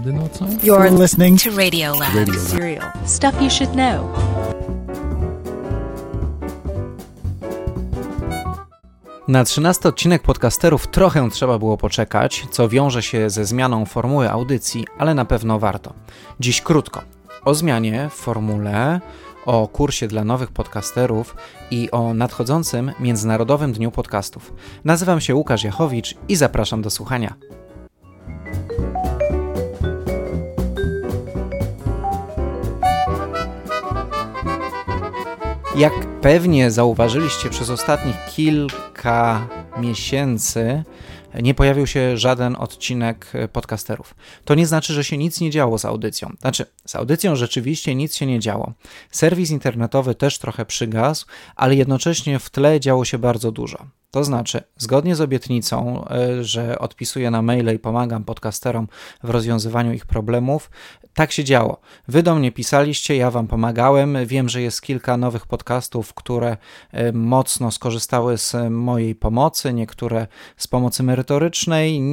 Wtedy nocą? You're listening to Radio Lab. Radio Lab. Serial. Stuff you should know. Na 13 odcinek podcasterów trochę trzeba było poczekać, co wiąże się ze zmianą formuły audycji, ale na pewno warto. Dziś krótko. O zmianie w formule, o kursie dla nowych podcasterów i o nadchodzącym Międzynarodowym Dniu Podcastów. Nazywam się Łukasz Jachowicz i zapraszam do słuchania. Jak pewnie zauważyliście przez ostatnich kilka miesięcy, nie pojawił się żaden odcinek podcasterów. To nie znaczy, że się nic nie działo z audycją. Znaczy, z audycją rzeczywiście nic się nie działo. Serwis internetowy też trochę przygasł, ale jednocześnie w tle działo się bardzo dużo. To znaczy, zgodnie z obietnicą, y, że odpisuję na maile i pomagam podcasterom w rozwiązywaniu ich problemów, tak się działo. Wy do mnie pisaliście, ja wam pomagałem. Wiem, że jest kilka nowych podcastów, które y, mocno skorzystały z mojej pomocy, niektóre z pomocy merytorycznej,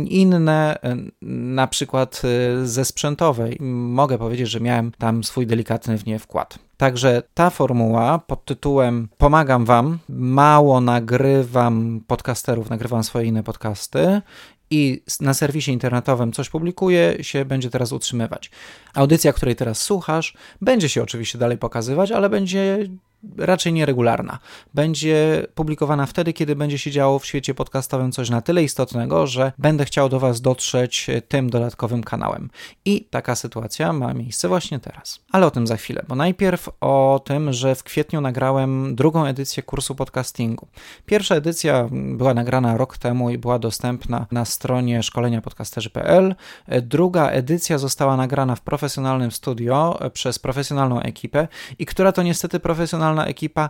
inne y, na przykład ze sprzętowej. Mogę powiedzieć, że miałem tam swój delikatny w nie wkład. Także ta formuła pod tytułem Pomagam Wam, mało nagrywam podcasterów, nagrywam swoje inne podcasty i na serwisie internetowym coś publikuję, się będzie teraz utrzymywać. Audycja, której teraz słuchasz, będzie się oczywiście dalej pokazywać, ale będzie raczej nieregularna. Będzie publikowana wtedy, kiedy będzie się działo w świecie podcastowym coś na tyle istotnego, że będę chciał do Was dotrzeć tym dodatkowym kanałem. I taka sytuacja ma miejsce właśnie teraz. Ale o tym za chwilę, bo najpierw o tym, że w kwietniu nagrałem drugą edycję kursu podcastingu. Pierwsza edycja była nagrana rok temu i była dostępna na stronie szkoleniapodcasterzy.pl. Druga edycja została nagrana w profesjonalnym studio przez profesjonalną ekipę i która to niestety profesjonalna ekipa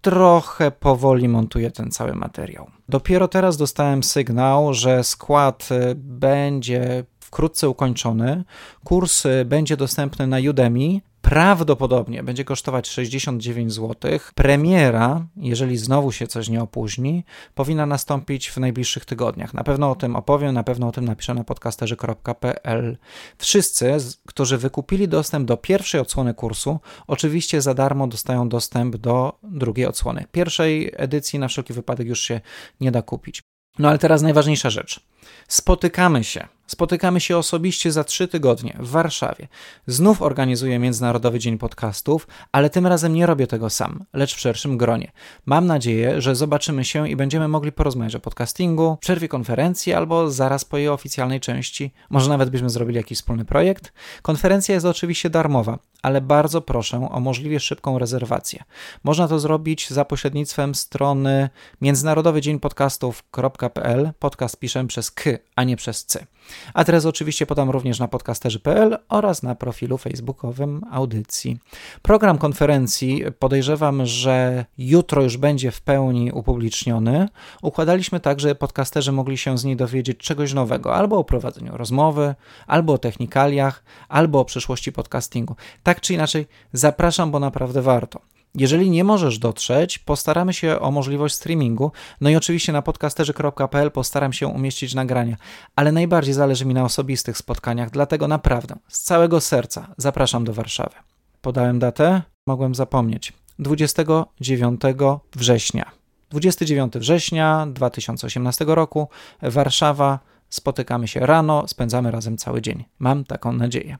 trochę powoli montuje ten cały materiał. Dopiero teraz dostałem sygnał, że skład y, będzie wkrótce ukończony. Kurs y, będzie dostępny na Udemy prawdopodobnie będzie kosztować 69 zł. Premiera, jeżeli znowu się coś nie opóźni, powinna nastąpić w najbliższych tygodniach. Na pewno o tym opowiem, na pewno o tym napiszę na podcasterzy.pl. Wszyscy, którzy wykupili dostęp do pierwszej odsłony kursu, oczywiście za darmo dostają dostęp do drugiej odsłony. Pierwszej edycji na wszelki wypadek już się nie da kupić. No ale teraz najważniejsza rzecz. Spotykamy się Spotykamy się osobiście za trzy tygodnie w Warszawie. Znów organizuję Międzynarodowy Dzień Podcastów, ale tym razem nie robię tego sam, lecz w szerszym gronie. Mam nadzieję, że zobaczymy się i będziemy mogli porozmawiać o podcastingu, przerwie konferencji albo zaraz po jej oficjalnej części. Może nawet byśmy zrobili jakiś wspólny projekt. Konferencja jest oczywiście darmowa, ale bardzo proszę o możliwie szybką rezerwację. Można to zrobić za pośrednictwem strony międzynarodowy dzień podcastów.pl. Podcast piszę przez k, a nie przez c. Adres oczywiście podam również na podcasterzy.pl oraz na profilu facebookowym audycji. Program konferencji podejrzewam, że jutro już będzie w pełni upubliczniony. Układaliśmy tak, że podcasterzy mogli się z niej dowiedzieć czegoś nowego, albo o prowadzeniu rozmowy, albo o technikaliach, albo o przyszłości podcastingu. Tak czy inaczej, zapraszam, bo naprawdę warto. Jeżeli nie możesz dotrzeć, postaramy się o możliwość streamingu. No i oczywiście na podcasterzy.pl postaram się umieścić nagrania, ale najbardziej zależy mi na osobistych spotkaniach, dlatego naprawdę z całego serca zapraszam do Warszawy. Podałem datę, mogłem zapomnieć. 29 września. 29 września 2018 roku, Warszawa. Spotykamy się rano, spędzamy razem cały dzień. Mam taką nadzieję.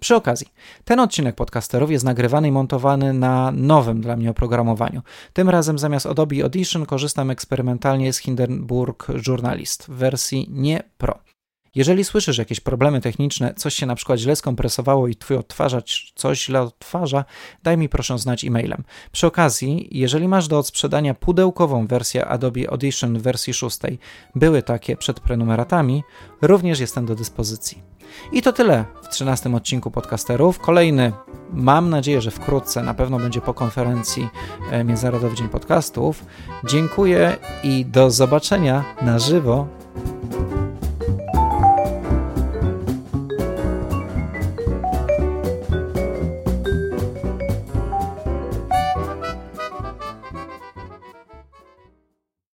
Przy okazji, ten odcinek podcasterów jest nagrywany i montowany na nowym dla mnie oprogramowaniu. Tym razem zamiast Adobe Audition korzystam eksperymentalnie z Hindenburg Journalist w wersji nie Pro. Jeżeli słyszysz jakieś problemy techniczne, coś się na przykład źle skompresowało i twój odtwarzacz coś źle odtwarza, daj mi proszę znać e-mailem. Przy okazji, jeżeli masz do odsprzedania pudełkową wersję Adobe Audition w wersji 6, były takie przed prenumeratami, również jestem do dyspozycji. I to tyle w 13 odcinku podcasterów. Kolejny, mam nadzieję, że wkrótce, na pewno będzie po konferencji e, Międzynarodowy Dzień Podcastów. Dziękuję i do zobaczenia na żywo